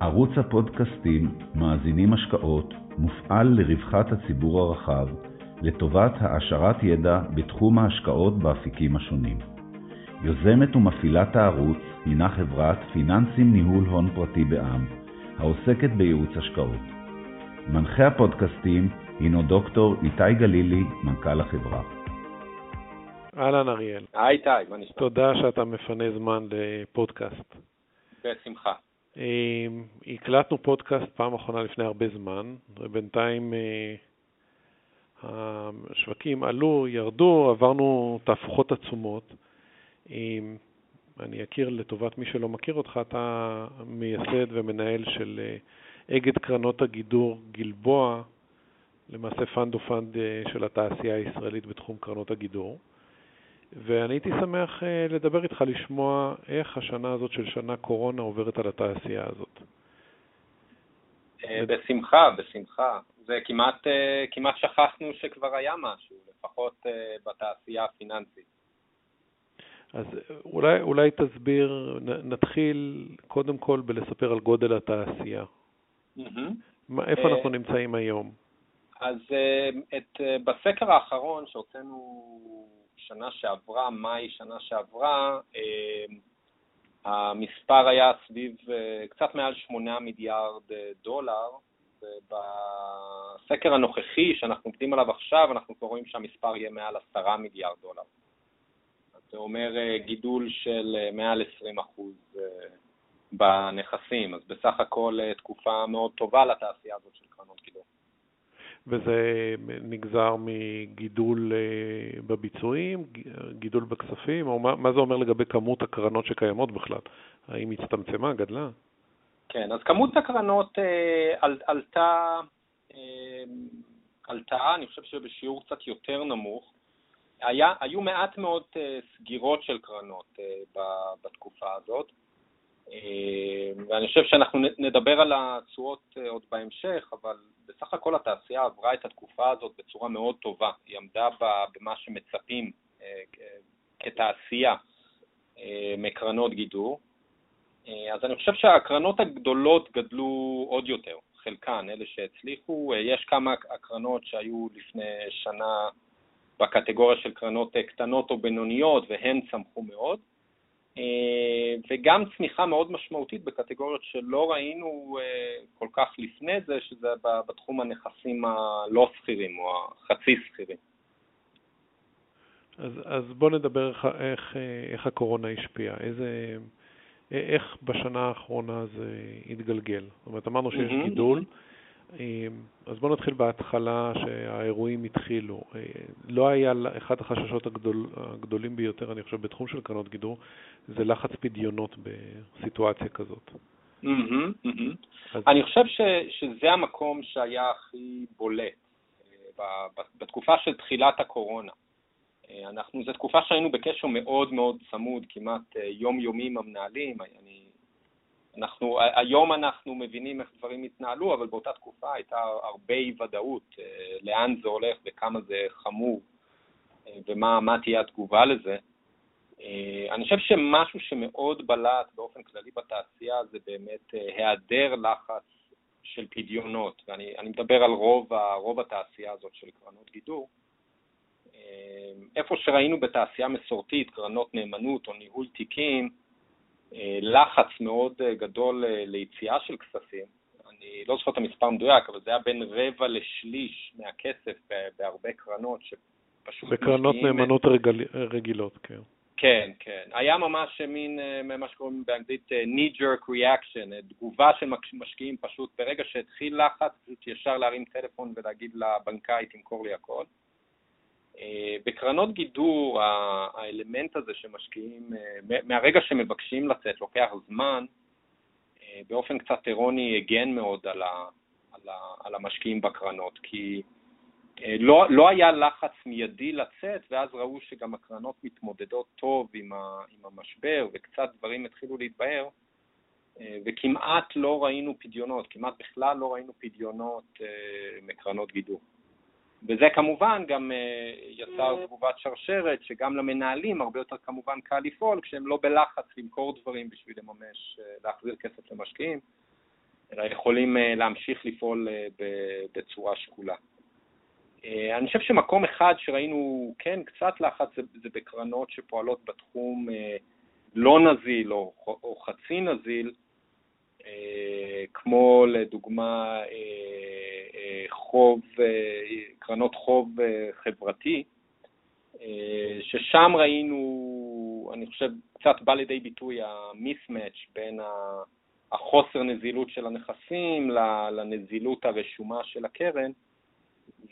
ערוץ הפודקאסטים מאזינים השקעות מופעל לרווחת הציבור הרחב, לטובת העשרת ידע בתחום ההשקעות באפיקים השונים. יוזמת ומפעילת הערוץ הינה חברת פיננסים ניהול הון פרטי בע"מ, העוסקת בייעוץ השקעות. מנחה הפודקאסטים הינו דוקטור איתי גלילי, מנכ"ל החברה. אהלן אריאל. היי איתי, מה נשמע? תודה שאתה מפנה זמן לפודקאסט. בשמחה. אמ, הקלטנו פודקאסט פעם אחרונה לפני הרבה זמן, ובינתיים אה, השווקים עלו, ירדו, עברנו תהפוכות עצומות. אמ, אני אכיר לטובת מי שלא מכיר אותך, אתה מייסד ומנהל של אה, אגד קרנות הגידור גלבוע, למעשה fund of fund של התעשייה הישראלית בתחום קרנות הגידור. ואני הייתי שמח אה, לדבר איתך, לשמוע איך השנה הזאת של שנה קורונה עוברת על התעשייה הזאת. אה, בשמחה, בשמחה. זה כמעט, אה, כמעט שכחנו שכבר היה משהו, לפחות בתעשייה הפיננסית. אז אולי, אולי תסביר, נתחיל קודם כל בלספר על גודל התעשייה. Mm-hmm. איפה אנחנו נמצאים היום? אז את, בסקר האחרון שהוצאנו שנה שעברה, מאי שנה שעברה, אה, המספר היה סביב אה, קצת מעל 8 מיליארד אה, דולר, ובסקר הנוכחי שאנחנו עובדים עליו עכשיו, אנחנו כבר רואים שהמספר יהיה מעל 10 מיליארד דולר. זה אומר גידול של מעל 20 אחוז בנכסים, אז בסך הכל תקופה מאוד טובה לתעשייה הזאת של קרנות גידול. וזה נגזר מגידול אה, בביצועים, גידול בכספים, או מה, מה זה אומר לגבי כמות הקרנות שקיימות בכלל? האם הצטמצמה, גדלה? כן, אז כמות הקרנות אה, על, עלתה, אה, עלתה, אני חושב שבשיעור קצת יותר נמוך. היה, היו מעט מאוד אה, סגירות של קרנות אה, בתקופה הזאת. אה, ואני חושב שאנחנו נדבר על התשואות אה, עוד בהמשך, אבל בסך הכל התעשייה עברה את התקופה הזאת בצורה מאוד טובה. היא עמדה במה שמצפים אה, כתעשייה מקרנות גידור. אז אני חושב שהקרנות הגדולות גדלו עוד יותר, חלקן, אלה שהצליחו. יש כמה הקרנות שהיו לפני שנה בקטגוריה של קרנות קטנות או בינוניות, והן צמחו מאוד. אה, וגם צמיחה מאוד משמעותית בקטגוריות שלא ראינו אה, כל כך לפני זה, שזה בתחום הנכסים הלא שכירים או החצי שכירים. אז, אז בוא נדבר איך, איך, איך הקורונה השפיעה, איזה, איך בשנה האחרונה זה התגלגל. זאת אומרת, אמרנו שיש mm-hmm. גידול, אז בואו נתחיל בהתחלה שהאירועים התחילו. אה, לא היה, אחד החששות הגדול, הגדולים ביותר, אני חושב, בתחום של קרנות גידור, זה לחץ פדיונות בסיטואציה כזאת. Mm-hmm, mm-hmm. אז... אני חושב ש, שזה המקום שהיה הכי בולט אה, בתקופה של תחילת הקורונה. אה, אנחנו, זו תקופה שהיינו בקשר מאוד מאוד צמוד, כמעט יומיומי עם המנהלים. אני אנחנו, היום אנחנו מבינים איך דברים התנהלו, אבל באותה תקופה הייתה הרבה אי ודאות אה, לאן זה הולך וכמה זה חמור אה, ומה תהיה התגובה לזה. אה, אני חושב שמשהו שמאוד בלט באופן כללי בתעשייה זה באמת היעדר לחץ של פדיונות, ואני מדבר על רוב, רוב התעשייה הזאת של קרנות גידור. איפה שראינו בתעשייה מסורתית, קרנות נאמנות או ניהול תיקים, לחץ מאוד אה, גדול אה, ליציאה של כספים. אני לא זוכר את המספר המדויק, אבל זה היה בין רבע לשליש מהכסף בהרבה קרנות שפשוט... בקרנות נאמנות רגיל, רגילות, כן. כן, כן. היה ממש מין, מה שקוראים באנגלית knee-jerk reaction, תגובה של משקיעים פשוט, ברגע שהתחיל לחץ, פשוט ישר להרים טלפון ולהגיד לבנקאי, תמכור לי הכל. אה, בקרנות גידור האלמנט הזה שמשקיעים, אה, מהרגע שמבקשים לצאת, לוקח זמן, אה, באופן קצת אירוני הגן מאוד על, ה, על, ה, על המשקיעים בקרנות, כי לא, לא היה לחץ מיידי לצאת, ואז ראו שגם הקרנות מתמודדות טוב עם, ה, עם המשבר, וקצת דברים התחילו להתבהר, וכמעט לא ראינו פדיונות, כמעט בכלל לא ראינו פדיונות מקרנות גידור. וזה כמובן גם אה, יצר תגובת שרשרת, שגם למנהלים הרבה יותר כמובן קל לפעול כשהם לא בלחץ למכור דברים בשביל לממש, אה, להחזיר כסף למשקיעים. אלא יכולים להמשיך לפעול בצורה שקולה. אני חושב שמקום אחד שראינו, כן, קצת לחץ זה, זה בקרנות שפועלות בתחום לא נזיל או, או חצי נזיל, כמו לדוגמה חוב, קרנות חוב חברתי, ששם ראינו, אני חושב, קצת בא לידי ביטוי המיסמץ' בין החוסר נזילות של הנכסים לנזילות הרשומה של הקרן,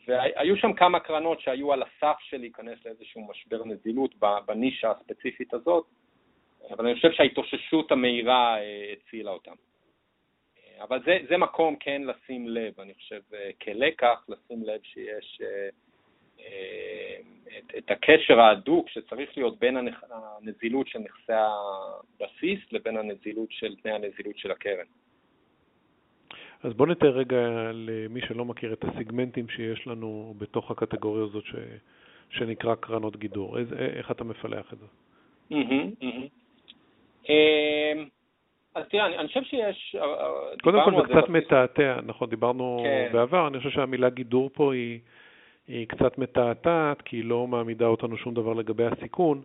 והיו שם כמה קרנות שהיו על הסף של להיכנס לאיזשהו משבר נזילות בנישה הספציפית הזאת, אבל אני חושב שההתאוששות המהירה אה, הצילה אותם. אבל זה, זה מקום כן לשים לב, אני חושב, אה, כלקח, לשים לב שיש אה, את, את הקשר ההדוק שצריך להיות בין הנזילות של נכסי הבסיס לבין הנזילות של תנאי הנזילות של הקרן. אז בוא נתאר רגע למי שלא מכיר את הסיגמנטים שיש לנו בתוך הקטגוריה הזאת ש, שנקרא קרנות גידור. איזה, איך אתה מפלח את זה? Mm-hmm, mm-hmm. אז תראה, אני, אני חושב שיש... אה, אה, קודם כל זה קצת מתעתע, נכון, דיברנו כן. בעבר, אני חושב שהמילה גידור פה היא, היא קצת מתעתעת, כי היא לא מעמידה אותנו שום דבר לגבי הסיכון,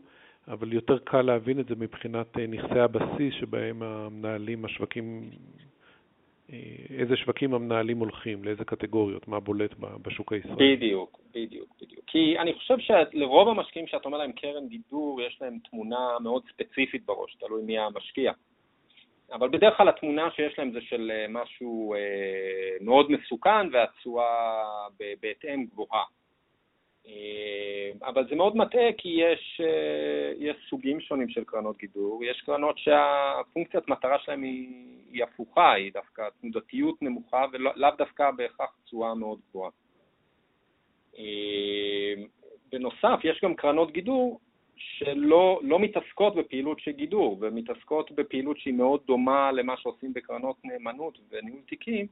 אבל יותר קל להבין את זה מבחינת אה, נכסי הבסיס שבהם המנהלים, השווקים, איזה שווקים המנהלים הולכים, לאיזה קטגוריות, מה בולט בשוק הישראלי. בדיוק, בדיוק, בדיוק. כי אני חושב שלרוב המשקיעים שאת אומר להם קרן גידור, יש להם תמונה מאוד ספציפית בראש, תלוי מי המשקיע. אבל בדרך כלל התמונה שיש להם זה של אה, משהו אה, מאוד מסוכן והתשואה בהתאם גבוהה. אה, אבל זה מאוד מטעה כי יש, יש סוגים שונים של קרנות גידור, יש קרנות שהפונקציית מטרה שלהם היא, היא הפוכה, היא דווקא תנודתיות נמוכה ולאו דווקא בהכרח תשואה מאוד גבוהה. בנוסף, יש גם קרנות גידור שלא לא מתעסקות בפעילות של גידור, ומתעסקות בפעילות שהיא מאוד דומה למה שעושים בקרנות נאמנות וניהול תיקים,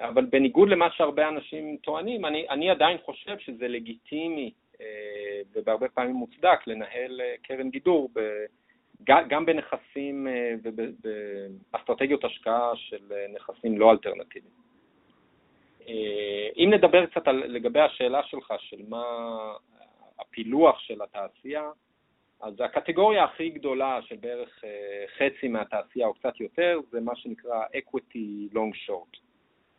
אבל בניגוד למה שהרבה אנשים טוענים, אני, אני עדיין חושב שזה לגיטימי אה, ובהרבה פעמים מוצדק לנהל אה, קרן גידור ב, גם בנכסים אה, ובאסטרטגיות השקעה של נכסים לא אלטרנטיביים. אם נדבר קצת על, לגבי השאלה שלך, של מה הפילוח של התעשייה, אז הקטגוריה הכי גדולה של בערך אה, חצי מהתעשייה או קצת יותר זה מה שנקרא equity long short,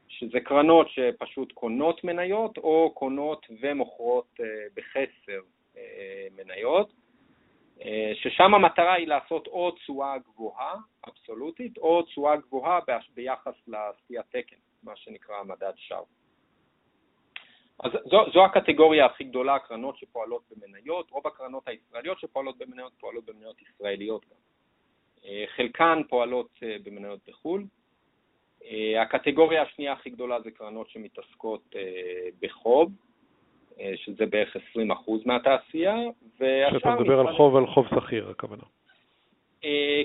שזה קרנות שפשוט קונות מניות או קונות ומוכרות אה, בחסר אה, מניות, ששם המטרה היא לעשות או תשואה גבוהה, אבסולוטית, או תשואה גבוהה ביחס לסטיית תקן, מה שנקרא מדד שרף. אז זו, זו הקטגוריה הכי גדולה, הקרנות שפועלות במניות, רוב הקרנות הישראליות שפועלות במניות פועלות במניות ישראליות גם. אה, חלקן פועלות אה, במניות בחו"ל. אה, הקטגוריה השנייה הכי גדולה זה קרנות שמתעסקות בחוב, שזה בערך 20% מהתעשייה, והשאר... כשאתה מדבר על חוב, על חוב שכיר הכוונה.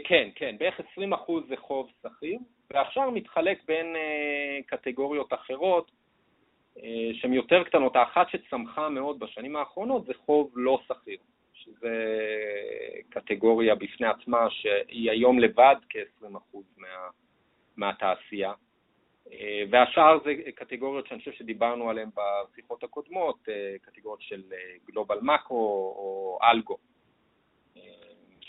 כן, כן, בערך 20% זה חוב שכיר, והשאר מתחלק בין קטגוריות אחרות, שהן יותר קטנות. האחת שצמחה מאוד בשנים האחרונות זה חוב לא שכיר, שזה קטגוריה בפני עצמה שהיא היום לבד כ-20% מה, מהתעשייה. אה, והשאר זה קטגוריות שאני חושב שדיברנו עליהן בשיחות הקודמות, אה, קטגוריות של גלובל מקרו או אלגו.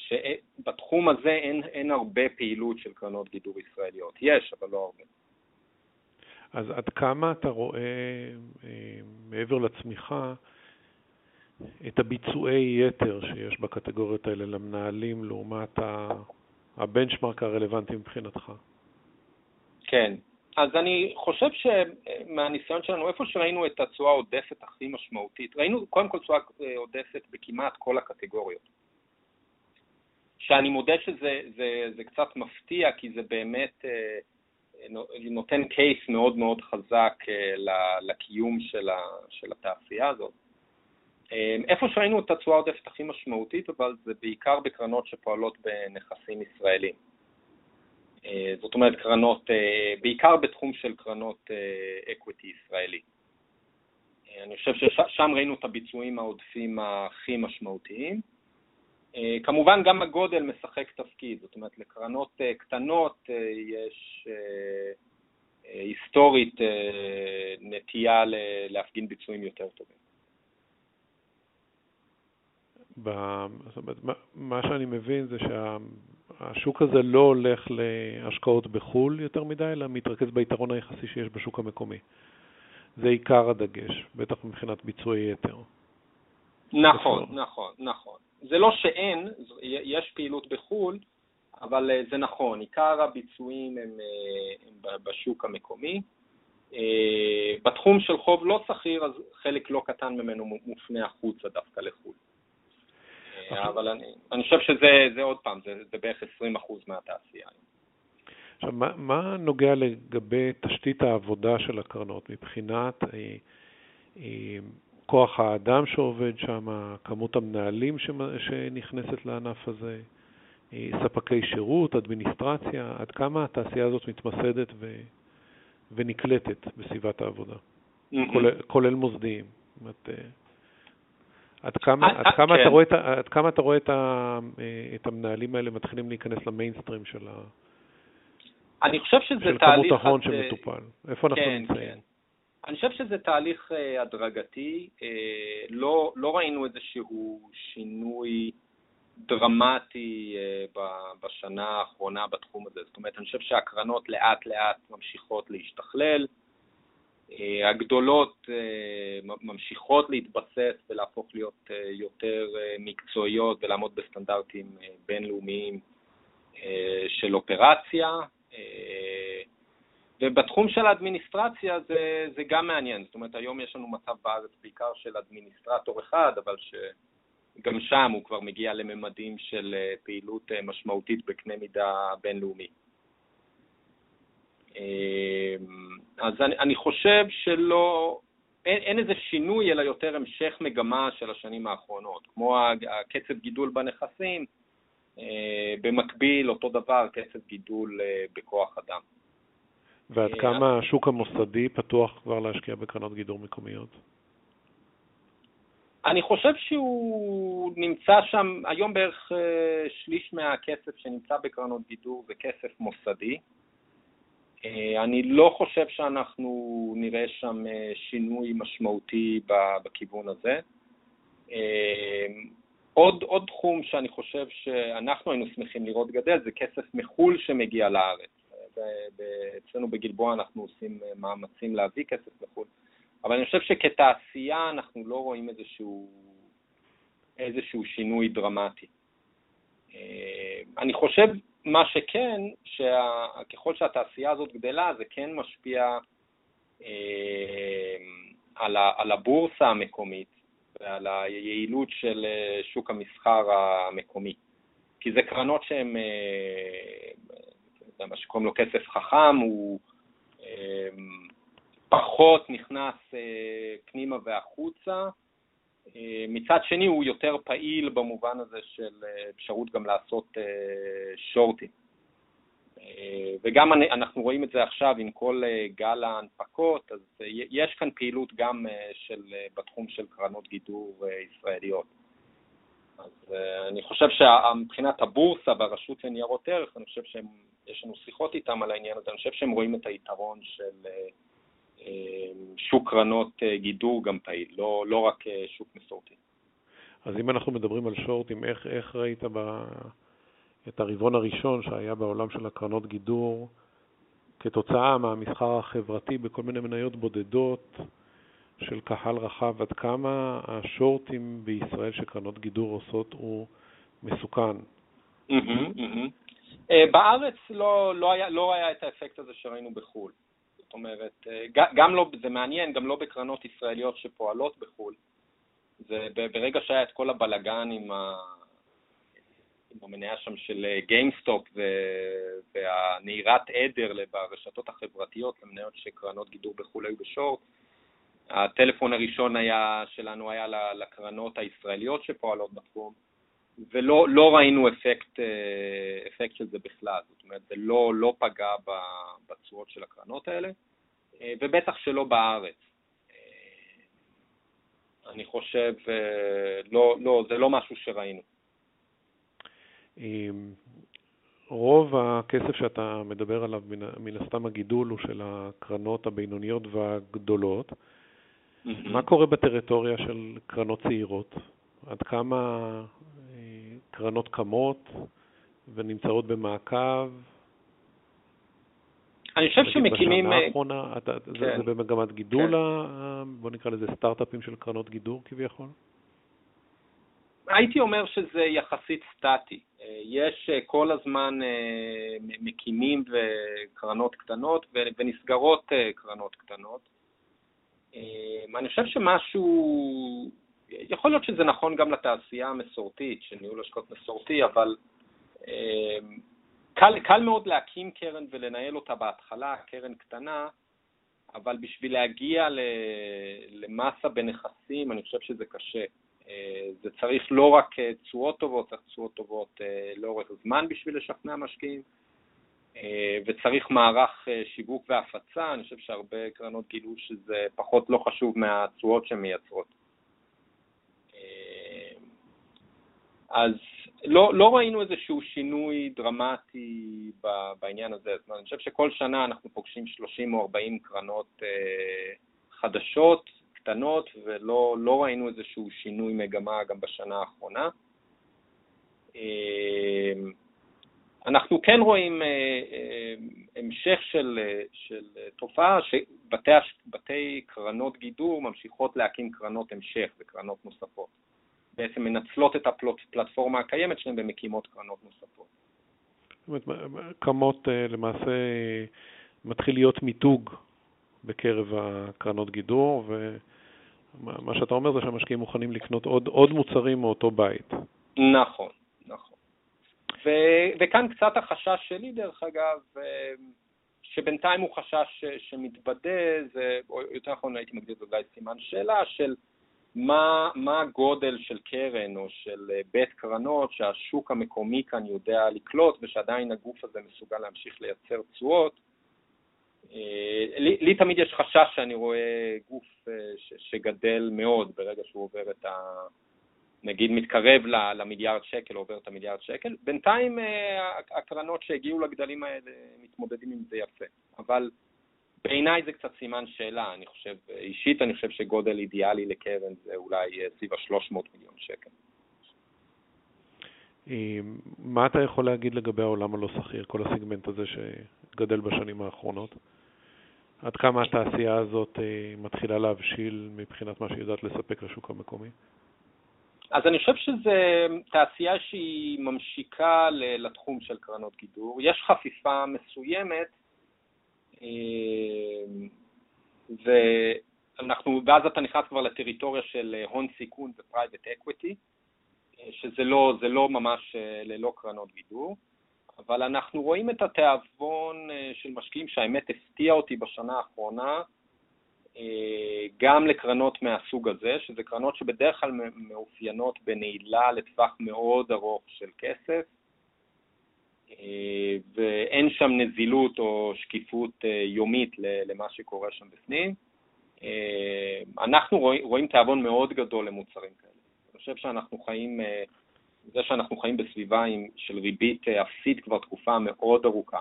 שבתחום הזה אין, אין הרבה פעילות של קרנות גידור ישראליות. יש, אבל לא הרבה. אז עד כמה אתה רואה, אה, מעבר לצמיחה, את הביצועי יתר שיש בקטגוריות האלה למנהלים לעומת הבנצ'מרק הרלוונטי מבחינתך? כן, אז אני חושב שמהניסיון שלנו, איפה שראינו את התשואה העודפת הכי משמעותית, ראינו קודם כל תשואה עודפת בכמעט כל הקטגוריות. שאני מודה שזה זה, זה קצת מפתיע, כי זה באמת... אה, נותן case מאוד מאוד חזק אה, לקיום של, התעשייה הזאת. אה, איפה שראינו את התשואה העודפת הכי משמעותית, אבל זה בעיקר בקרנות שפועלות בנכסים ישראלים. אה, זאת אומרת, קרנות, בעיקר בתחום של קרנות equity ישראלי. אני חושב ששם ראינו את הביצועים העודפים הכי משמעותיים. אה, כמובן גם הגודל משחק תפקיד, זאת אומרת לקרנות אה, קטנות אה, יש היסטורית נטייה להפגין ביצועים יותר טובים. מה שאני מבין זה שהשוק הזה לא הולך להשקעות בחו"ל יותר מדי, אלא מתרכז ביתרון היחסי שיש בשוק המקומי. זה עיקר הדגש, בטח מבחינת ביצועי יתר. נכון, נכון, נכון. זה לא שאין, יש פעילות בחו"ל, אבל אה, זה נכון, עיקר הביצועים הם, אה, הם בשוק המקומי. אה, בתחום של חוב לא שכיר, אז חלק לא קטן ממנו מופנה החוצה דווקא לחו"ל. אבל אני, אני חושב שזה זה עוד פעם, זה, זה בערך 20% מהתעשייה. עכשיו, מה, מה נוגע לגבי תשתית העבודה של הקרנות מבחינת כוח האדם שעובד שם, כמות המנהלים שנכנסת לענף הזה, אה, ספקי שירות, אדמיניסטרציה, עד כמה התעשייה הזאת מתמסדת ו, ונקלטת בסביבת העבודה, mm-hmm. כולל, כולל מוסדיים. זאת אומרת, אה, עד כמה, עד, כמה, כן. אתה רואה את, עד כמה אתה רואה את, ה, את המנהלים האלה מתחילים להיכנס למיינסטרים של, ה, אני חושב שזה של תהליך... כמות ההון שמטופל. איפה אנחנו כן, נמצאים? כן. אני חושב שזה תהליך uh, הדרגתי. Uh, לא, לא ראינו איזשהו שינוי דרמטי uh, בשנה האחרונה בתחום הזה. זאת אומרת, אני חושב שהקרנות לאט לאט ממשיכות להשתכלל. אה, הגדולות אה, ממשיכות להתבסס ולהפוך להיות אה, יותר מקצועיות ולעמוד בסטנדרטים בינלאומיים של אופרציה. ובתחום של האדמיניסטרציה זה, זה גם מעניין, זאת אומרת היום יש לנו מצב בארץ בעיקר של אדמיניסטרטור אחד, אבל שגם שם הוא כבר מגיע לממדים של פעילות משמעותית בקנה מידה בינלאומי. אז אני, אני חושב שלא, אין, אין איזה שינוי, אלא יותר המשך מגמה של השנים האחרונות, כמו הקצב גידול בנכסים, אה, במקביל, אותו דבר, קצב גידול אה, בכוח אדם. ועד אה, כמה השוק המוסדי פתוח כבר להשקיע בקרנות גידור מקומיות? אני חושב שהוא נמצא שם, היום בערך שליש מהכסף שנמצא בקרנות גידור זה כסף מוסדי. אה, אני לא חושב שאנחנו נראה שם אה, שינוי משמעותי בכיוון הזה. אה, עוד, עוד תחום שאני חושב שאנחנו היינו שמחים לראות גדל זה כסף מחו"ל שמגיע לארץ. אצלנו בגלבוע אנחנו עושים מאמצים להביא כסף מחו"ל, אבל אני חושב שכתעשייה אנחנו לא רואים איזשהו, איזשהו שינוי דרמטי. אני חושב מה שכן, שככל שהתעשייה הזאת גדלה, זה כן משפיע אה, על, ה, על הבורסה המקומית ועל היעילות של אה, שוק המסחר המקומי. כי זה קרנות שהן, אה, מה שקוראים לו כסף חכם, הוא אה, פחות נכנס אה, פנימה והחוצה, אה, מצד שני הוא יותר פעיל במובן הזה של אה, אפשרות גם לעשות שורטים. וגם אנחנו רואים את זה עכשיו עם כל גל ההנפקות, אז יש כאן פעילות גם של, בתחום של קרנות גידור ישראליות. אז אני חושב שמבחינת הבורסה והרשות לניירות ערך, אני חושב שיש לנו שיחות איתם על העניין הזה, אני חושב שהם רואים את היתרון של שוק קרנות אה, גידור גם פעיל, לא, לא רק אה, שוק מסורתי. אז אם אנחנו מדברים על שורטים, איך, איך ראית ב, את הרבעון הראשון שהיה בעולם של הקרנות גידור כתוצאה מהמסחר החברתי בכל מיני מניות בודדות של קהל רחב, עד כמה השורטים בישראל שקרנות גידור עושות הוא מסוכן? אה, בארץ לא, לא, היה, לא היה את האפקט הזה שראינו בחו"ל. אומרת, אה, גם לא, זה מעניין, גם לא בקרנות ישראליות שפועלות בחו"ל. זה ברגע שהיה את כל הבלגן עם, ה, עם המניה שם של גיימסטופ אה, והנהירת עדר ברשתות החברתיות למניות שקרנות גידור בחו"ל היו ב short, הטלפון הראשון היה, שלנו היה לקרנות הישראליות שפועלות בתחום, ולא לא ראינו אפקט, אה, אפקט של זה בכלל, זאת אומרת, זה לא, לא פגע בתשואות של הקרנות האלה, אה, ובטח שלא בארץ. אה, אני חושב, לא, לא, זה לא משהו שראינו. רוב הכסף שאתה מדבר עליו, מן, מן הסתם הגידול הוא של הקרנות הבינוניות והגדולות. מה קורה בטריטוריה של קרנות צעירות? עד כמה קרנות קמות ונמצאות במעקב? אני חושב שמקימים... בשנה האחרונה, אתה, כן. זה, זה במגמת גידול, כן. בוא נקרא לזה סטארט-אפים של קרנות גידור כביכול? הייתי אומר שזה יחסית סטטי. אה, יש אה, כל הזמן אה, מקימים וקרנות קטנות ונסגרות קרנות קטנות. אני חושב שמשהו, יכול להיות שזה נכון גם לתעשייה המסורתית, של ניהול השקעות מסורתי, אבל קל, קל מאוד להקים קרן ולנהל אותה בהתחלה, קרן קטנה, אבל בשביל להגיע למסה בנכסים, אני חושב שזה קשה. אה, זה צריך לא רק אה, תשואות טובות, צריך תשואות טובות אה, לאורך זמן בשביל לשכנע משקיעים, וצריך מערך שיווק והפצה, אני חושב שהרבה קרנות גילו שזה פחות לא חשוב מהתשואות שהן מייצרות. אז לא, לא ראינו איזשהו שינוי דרמטי בעניין הזה. זאת אומרת, אני חושב שכל שנה אנחנו פוגשים 30 או 40 קרנות חדשות, קטנות, ולא לא ראינו איזשהו שינוי מגמה גם בשנה האחרונה. אמ, אנחנו כן רואים אה, אה, המשך של, של תופעה שבתי קרנות גידור ממשיכות להקים קרנות המשך וקרנות נוספות. בעצם מנצלות את הפלטפורמה הקיימת שלהן ומקימות קרנות נוספות. זאת אומרת, קמות אה, למעשה מתחיל להיות מיתוג בקרב הקרנות גידור, ו... מה שאתה אומר זה שהמשקיעים מוכנים לקנות עוד, עוד מוצרים מאותו בית. נכון, נכון. ו, וכאן קצת החשש שלי, דרך אגב, אה, שבינתיים הוא חשש שמתבדה, זה, או יותר נכון הייתי מגדיר את זה אולי סימן שאלה, של מה, מה הגודל של קרן או של אה, בית קרנות שהשוק המקומי כאן יודע לקלוט ושעדיין הגוף הזה מסוגל להמשיך לייצר תשואות. אה, לי, לי תמיד יש חשש שאני רואה גוף אה, ש, שגדל מאוד ברגע שהוא עובר את ה... נגיד מתקרב למיליארד שקל, עובר את המיליארד שקל. בינתיים הקרנות שהגיעו לגדלים האלה מתמודדים עם זה יפה. אבל בעיניי זה קצת סימן שאלה, אני חושב, אישית אני חושב שגודל אידיאלי לקרן זה אולי סביב ה-300 מיליון שקל. מה אתה יכול להגיד לגבי העולם הלא שכיר, כל הסגמנט הזה שגדל בשנים האחרונות? עד כמה התעשייה הזאת אה, מתחילה להבשיל מבחינת מה שהיא יודעת לספק לשוק המקומי? אז אני חושב שזו תעשייה שהיא ממשיקה לתחום של קרנות גידור. יש חפיפה מסוימת, אה, ואנחנו, ואז אתה נכנס כבר לטריטוריה של הון סיכון ו private equity, אה, שזה לא, לא ממש ללא קרנות גידור. אבל אנחנו רואים את התיאבון אה, של משקיעים שהאמת הפתיע אותי בשנה האחרונה, אה, גם לקרנות מהסוג הזה, שזה קרנות שבדרך כלל מאופיינות בנעילה לטווח מאוד ארוך של כסף, אה, ואין שם נזילות או שקיפות יומית למה שקורה שם בפנים. אנחנו רואים, רואים תיאבון מאוד גדול למוצרים כאלה. אני חושב שאנחנו חיים זה שאנחנו חיים בסביבה עם, של ריבית אה, אפסית כבר תקופה מאוד ארוכה,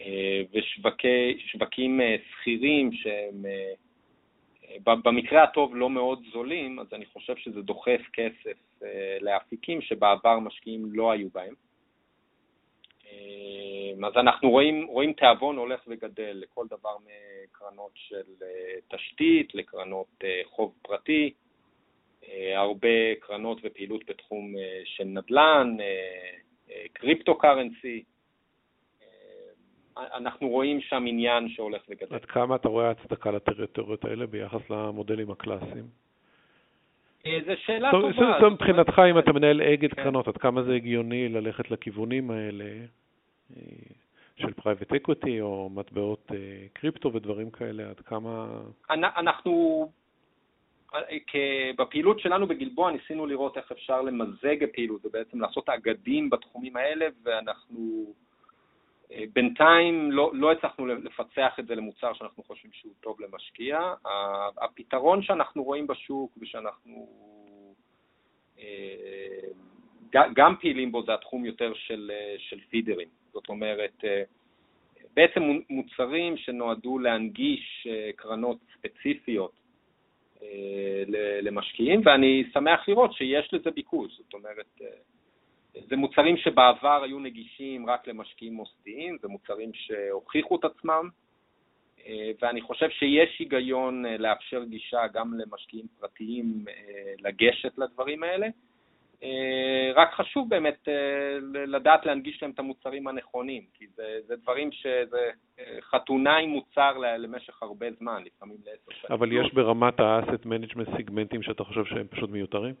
אה, ושווקים אה, שכירים שהם במקרה הטוב לא מאוד זולים, אז אני חושב שזה דוחף כסף לאפיקים שבעבר משקיעים לא היו בהם. אז אנחנו רואים, רואים תיאבון הולך וגדל לכל דבר מקרנות של תשתית לקרנות חוב פרטי, אה, הרבה קרנות ופעילות בתחום אה, של נדל"ן, אה, קריפטו קרנסי. אנחנו רואים שם עניין שהולך וגדל. עד כמה אתה רואה הצדקה לטריטוריות האלה ביחס למודלים הקלאסיים? זו שאלה טובה. זאת אומרת, מבחינתך, אם אתה מנהל אגד כן. קרנות, עד כמה זה הגיוני ללכת לכיוונים האלה של private equity או מטבעות קריפטו ודברים כאלה? עד כמה... אנחנו בפעילות שלנו בגלבוע ניסינו לראות איך אפשר למזג הפעילות ובעצם לעשות אגדים בתחומים האלה, ואנחנו אה, בינתיים לא, לא הצלחנו לפצח את זה למוצר שאנחנו חושבים שהוא טוב למשקיע. הפתרון שאנחנו רואים בשוק ושאנחנו אה, גם פעילים בו זה התחום יותר של, של פידרים. זאת אומרת, בעצם מוצרים שנועדו להנגיש קרנות ספציפיות למשקיעים, ואני שמח לראות שיש לזה ביקוש. זאת אומרת, זה מוצרים שבעבר היו נגישים רק למשקיעים מוסדיים, זה מוצרים שהוכיחו את עצמם, אה, ואני חושב שיש היגיון אה, לאפשר גישה גם למשקיעים פרטיים אה, לגשת לדברים האלה. רק חשוב באמת לדעת להנגיש להם את המוצרים הנכונים, כי זה, זה דברים שזה חתונה עם מוצר למשך הרבה זמן, לפעמים לעשר שנים. אבל יש ברמת ה-asset management סיגמנטים שאתה חושב שהם פשוט מיותרים?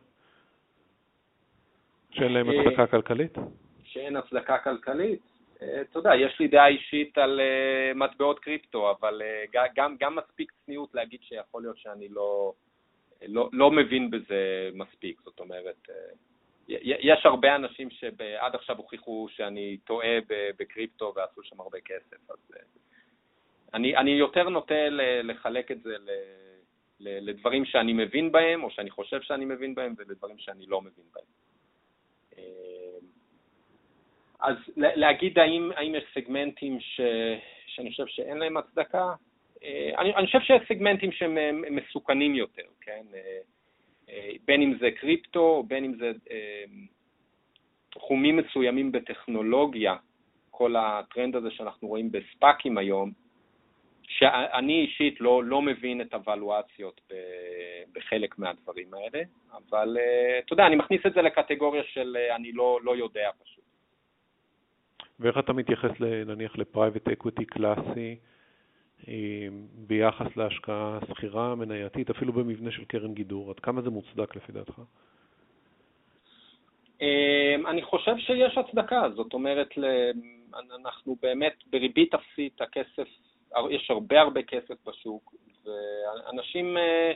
שאין להם הצדקה כלכלית? שאין הצדקה כלכלית. אה, אתה יודע, יש לי דעה אישית על uh, מטבעות קריפטו, אבל uh, גם, גם מספיק צניעות להגיד שיכול להיות שאני לא, לא, לא מבין בזה מספיק. זאת אומרת, uh, יש הרבה אנשים שעד עכשיו הוכיחו שאני טועה בקריפטו ועשו שם הרבה כסף, אז uh, אני, אני יותר נוטה לחלק את זה לדברים שאני מבין בהם, או שאני חושב שאני מבין בהם, ולדברים שאני לא מבין בהם. אז להגיד האם, האם יש סגמנטים ש, שאני חושב שאין להם הצדקה, אה, אני, אני חושב שיש סגמנטים שהם מסוכנים יותר, כן? אה, אה, בין אם זה קריפטו, בין אם זה תחומים מסוימים בטכנולוגיה, כל הטרנד הזה שאנחנו רואים בספאקים היום, שאני אישית לא, לא מבין את הוולואציות בחלק מהדברים האלה, אבל אתה יודע, אני מכניס את זה לקטגוריה של אני לא, לא יודע פשוט. ואיך אתה מתייחס נניח ל private equity קלאסי אה, ביחס להשקעה סחירה, מנייתית, אפילו במבנה של קרן גידור? עד כמה זה מוצדק לפי דעתך? אה, אני חושב שיש הצדקה, זאת אומרת, אנחנו באמת בריבית אפסית, הכסף, יש הרבה הרבה כסף בשוק, ואנשים אה,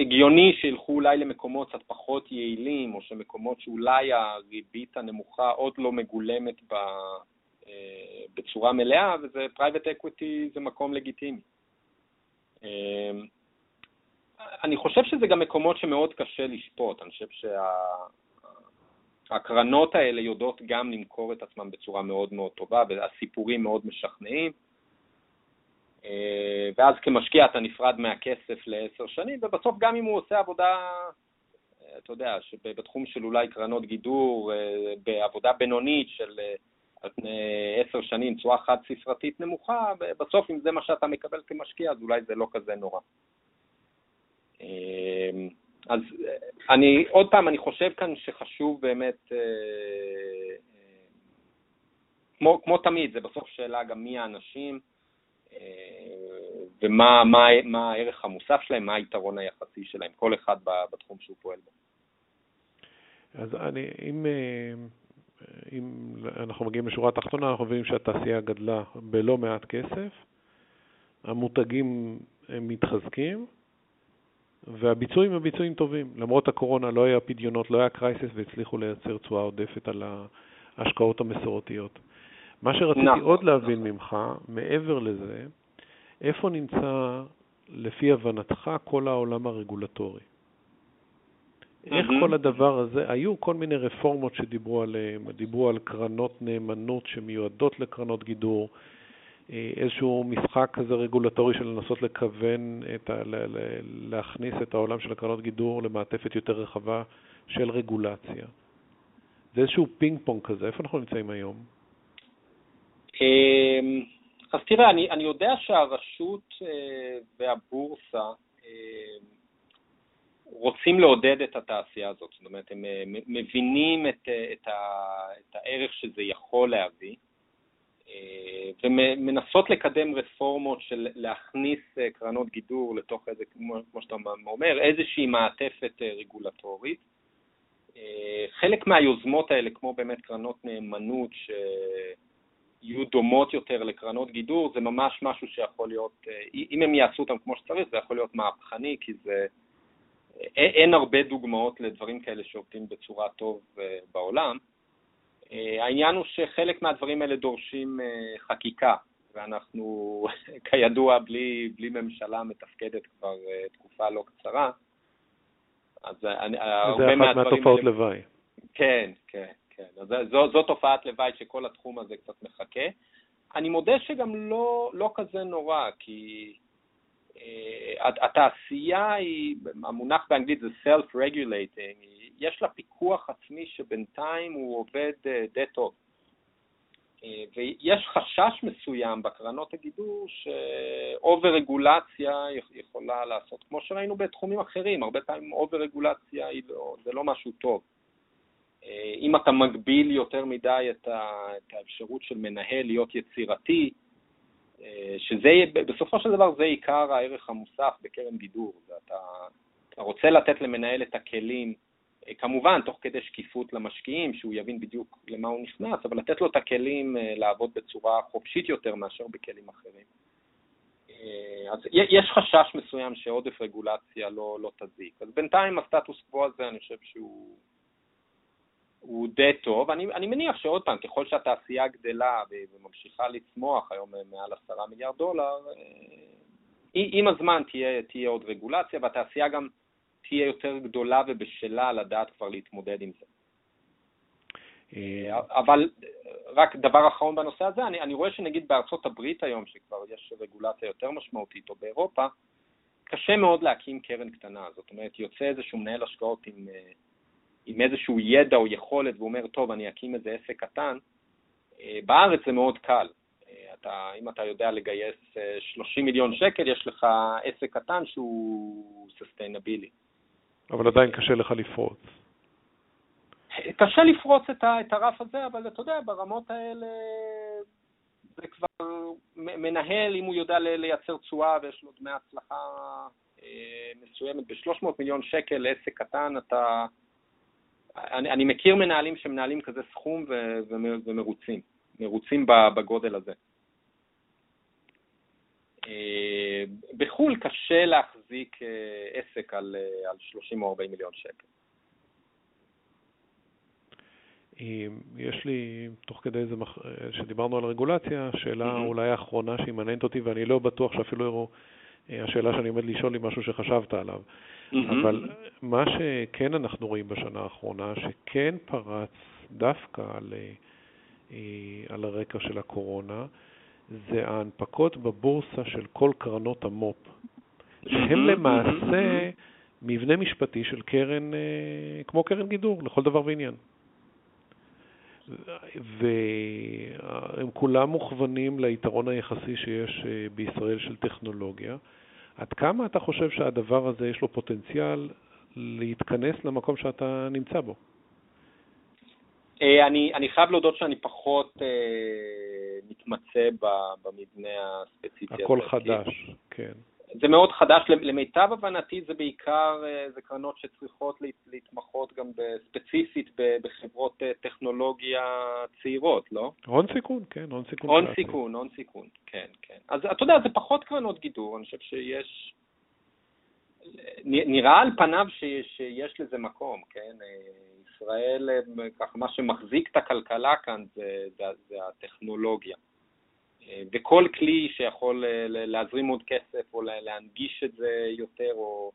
הגיוני שילכו אולי למקומות קצת פחות יעילים, או שמקומות שאולי הריבית הנמוכה עוד לא מגולמת ב, אה, בצורה מלאה, וזה private equity זה מקום לגיטימי. אה, אני חושב שזה גם מקומות שמאוד קשה לשפוט, אני חושב שהקרנות שה... האלה יודעות גם למכור את עצמן בצורה מאוד מאוד טובה, והסיפורים מאוד משכנעים. אה, ואז כמשקיע אתה נפרד מהכסף לעשר שנים, ובסוף גם אם הוא עושה עבודה, אה, אתה יודע, בתחום של אולי קרנות גידור, אה, בעבודה בינונית של על פני עשר שנים, תשואה חד-ספרתית נמוכה, בסוף אם זה מה שאתה מקבל כמשקיע, אז אולי זה לא כזה נורא. אז אני, עוד פעם, אני חושב כאן שחשוב באמת, כמו, כמו תמיד, זה בסוף שאלה גם מי האנשים, ומה מה, מה הערך המוסף שלהם, מה היתרון היחסי שלהם, כל אחד בתחום שהוא פועל בו. אז אני, אם, אם אנחנו מגיעים לשורה התחתונה, אנחנו מבינים שהתעשייה גדלה בלא מעט כסף, המותגים הם מתחזקים, והביצועים הם ביצועים טובים. למרות הקורונה לא היה פדיונות, לא היה קרייסס, והצליחו לייצר תשואה עודפת על ההשקעות המסורתיות. מה שרציתי נכון. עוד להבין ממך, מעבר לזה, איפה נמצא, לפי הבנתך, כל העולם הרגולטורי? איך כל הדבר הזה, היו כל מיני רפורמות שדיברו עליהן, דיברו על קרנות נאמנות שמיועדות לקרנות גידור, אה, איזשהו משחק כזה רגולטורי של לנסות לכוון, את ה, להכניס את העולם של הקרנות גידור למעטפת יותר רחבה של רגולציה. זה איזשהו פינג פונג כזה, איפה אנחנו נמצאים היום? אמ, אז תראה, אני, אני יודע שהרשות אה, והבורסה אה, רוצים לעודד את התעשייה הזאת, זאת אומרת, הם אה, מבינים את, את, ה, את הערך שזה יכול להביא, ומנסות לקדם רפורמות של להכניס קרנות גידור לתוך איזה, כמו, כמו שאתה אומר, איזושהי מעטפת רגולטורית. חלק מהיוזמות האלה, כמו באמת קרנות נאמנות, ש... יהיו דומות יותר לקרנות גידור, זה ממש משהו שיכול להיות, אה, אם הם יעשו אותם כמו שצריך, זה יכול להיות מהפכני, כי זה, אה, אין הרבה דוגמאות לדברים כאלה שעובדים בצורה טוב אה, בעולם. העניין הוא שחלק מהדברים האלה דורשים חקיקה, ואנחנו כידוע בלי, בלי ממשלה מתפקדת כבר תקופה לא קצרה. אז הרבה מהדברים האלה... זה אחת מהתופעות לוואי. כן, כן, כן. אז זו, זו תופעת לוואי שכל התחום הזה קצת מחכה. אני מודה שגם לא, לא כזה נורא, כי התעשייה היא, המונח באנגלית זה self-regulating, יש לה פיקוח עצמי שבינתיים הוא עובד uh, די טוב. אה, ויש חשש מסוים בקרנות הגידור שאובר רגולציה יכולה לעשות, כמו שראינו בתחומים אחרים, הרבה פעמים אובר רגולציה לא, זה לא משהו טוב. אה, אם אתה מגביל יותר מדי את האפשרות של מנהל להיות יצירתי, אה, שזה, בסופו של דבר זה עיקר הערך המוסף בקרן גידור, אתה, אתה רוצה לתת למנהל את הכלים כמובן, תוך כדי שקיפות למשקיעים, שהוא יבין בדיוק למה הוא נכנס, אבל לתת לו את הכלים אה, לעבוד בצורה חופשית יותר מאשר בכלים אחרים. אה, אז יש חשש מסוים שעודף רגולציה לא, לא תזיק. אז בינתיים הסטטוס קוו הזה, אני חושב שהוא הוא די טוב. אני, אני מניח שעוד פעם, ככל שהתעשייה גדלה וממשיכה לצמוח, היום מעל עשרה מיליארד דולר, אה, עם הזמן תהיה, תהיה עוד רגולציה, והתעשייה גם תהיה יותר גדולה ובשלה לדעת כבר להתמודד עם זה. אה, אבל רק דבר אחרון בנושא הזה, אני, אני רואה שנגיד בארצות הברית היום, שכבר יש רגולציה יותר משמעותית, או באירופה, קשה מאוד להקים קרן קטנה. זאת אומרת, יוצא איזשהו מנהל השקעות עם, אה, עם איזשהו ידע או יכולת, והוא אומר, טוב, אני אקים איזה עסק קטן. אה, בארץ זה מאוד קל. אתה, אם אתה יודע לגייס 30 מיליון שקל, יש לך עסק קטן שהוא סוסטיינבילי. אבל עדיין קשה לך לפרוץ. קשה לפרוץ את, ה, את הרף הזה, אבל אתה יודע, ברמות האלה זה כבר מנהל, אם הוא יודע לייצר תשואה ויש לו דמי הצלחה אה, מסוימת ב-300 מיליון שקל לעסק קטן, אתה... אני, אני מכיר מנהלים שמנהלים כזה סכום ו, ומרוצים, מרוצים בגודל הזה. אה, בחו"ל קשה להחזיק אה, עסק על, אה, על 30 או 40 מיליון שקל. יש לי, תוך כדי זה, שדיברנו על רגולציה, שאלה mm-hmm. אולי האחרונה שהיא מעניינת אותי, ואני לא בטוח שאפילו השאלה שאני עומד לשאול היא משהו שחשבת עליו. Mm-hmm. אבל מה שכן אנחנו רואים בשנה האחרונה, שכן פרץ דווקא על, על הרקע של הקורונה, זה ההנפקות בבורסה של כל קרנות המו"פ, שהם למעשה מבנה משפטי של קרן, אה, כמו קרן גידור, לכל דבר ועניין. והם כולם מוכוונים ליתרון היחסי שיש אה, בישראל של טכנולוגיה. עד כמה אתה חושב שהדבר הזה יש לו פוטנציאל להתכנס למקום שאתה נמצא בו? אה, אני, אני חייב להודות שאני פחות אה, מתמצא במבנה הספציפי הזה. הכל חדש, כן. זה מאוד חדש, למיטב הבנתי זה בעיקר, אה, זה קרנות שצריכות להתמחות גם ספציפית בחברות אה, טכנולוגיה צעירות, לא? הון סיכון, כן, הון סיכון. הון סיכון, הון סיכון, כן, כן. אז אתה יודע, זה פחות קרנות גידור, אני חושב שיש... נראה על פניו שיש, שיש לזה מקום, כן? ישראל, ככה, מה שמחזיק את הכלכלה כאן זה, זה, זה הטכנולוגיה. וכל כלי שיכול להזרים עוד כסף או להנגיש את זה יותר או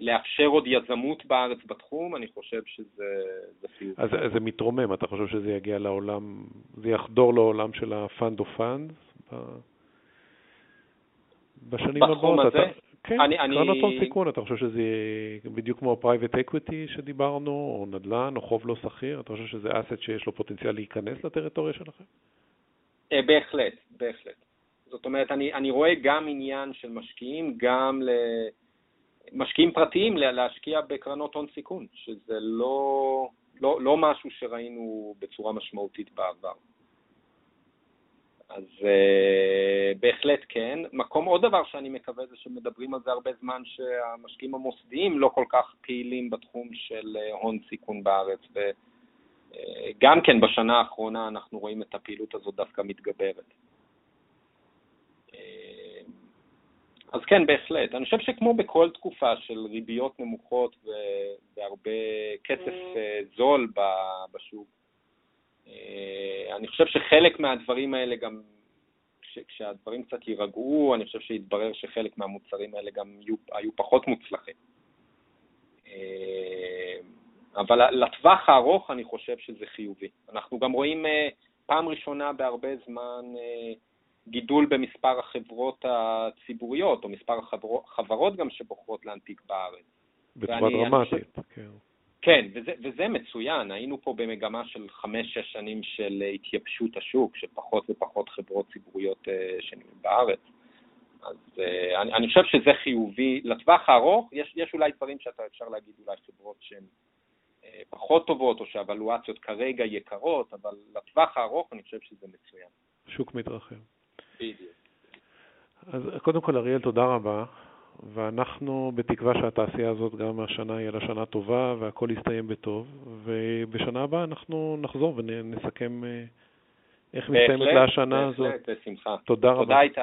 לאפשר עוד יזמות בארץ בתחום, אני חושב שזה חיובי. אז זה מתרומם, אתה חושב שזה יגיע לעולם, זה יחדור לעולם של ה-fund of funds בשנים הבאות? הזה? אתה... כן, אני, קרנות הון סיכון, אתה חושב שזה בדיוק כמו private equity שדיברנו, או נדל"ן, או חוב לא סחיר? אתה חושב שזה asset שיש לו פוטנציאל להיכנס לטריטוריה שלכם? אה, בהחלט, בהחלט. זאת אומרת, אני, אני רואה גם עניין של משקיעים, גם למשקיעים פרטיים להשקיע בקרנות הון סיכון, שזה לא, לא, לא משהו שראינו בצורה משמעותית בעבר. אז אה, בהחלט כן. מקום, עוד דבר שאני מקווה זה שמדברים על זה הרבה זמן, שהמשקיעים המוסדיים לא כל כך פעילים בתחום של אה, הון סיכון בארץ, uh, כן בשנה האחרונה אנחנו רואים את הפעילות הזאת דווקא מתגברת. אז כן, בהחלט. אני חושב שכמו בכל תקופה של ריביות נמוכות והרבה כסף uh, זול בשוק, אה, אני חושב שחלק מהדברים האלה גם, כשהדברים קצת יירגעו, אני חושב שהתברר שחלק מהמוצרים האלה גם יהיו, היו פחות מוצלחים. אה, אבל לטווח הארוך אני חושב שזה חיובי. אנחנו גם רואים פעם ראשונה בהרבה זמן גידול במספר החברות הציבוריות, או מספר החברות גם שבוחרות להנפיק בארץ. בצורה דרמטית, כן. כן, וזה, וזה מצוין. היינו פה במגמה של חמש-שש שנים של התייבשות השוק, של פחות ופחות חברות ציבוריות אה, שנמצאות בארץ. אז אני, אני חושב שזה חיובי. לטווח הארוך, יש, יש אולי דברים שאתה אפשר להגיד, אולי חברות שהן פחות טובות, או שהוולואציות כרגע יקרות, אבל לטווח הארוך אני חושב שזה מצוין. שוק מתרחב. בדיוק. אז קודם כל, אריאל, תודה רבה. ואנחנו בתקווה שהתעשייה הזאת גם השנה יהיה לה שנה טובה והכל יסתיים בטוב, ובשנה הבאה אנחנו נחזור ונסכם אה, איך מסתיימת לה השנה הזאת. בהחלט, בשמחה. תודה רבה. תודה איתי.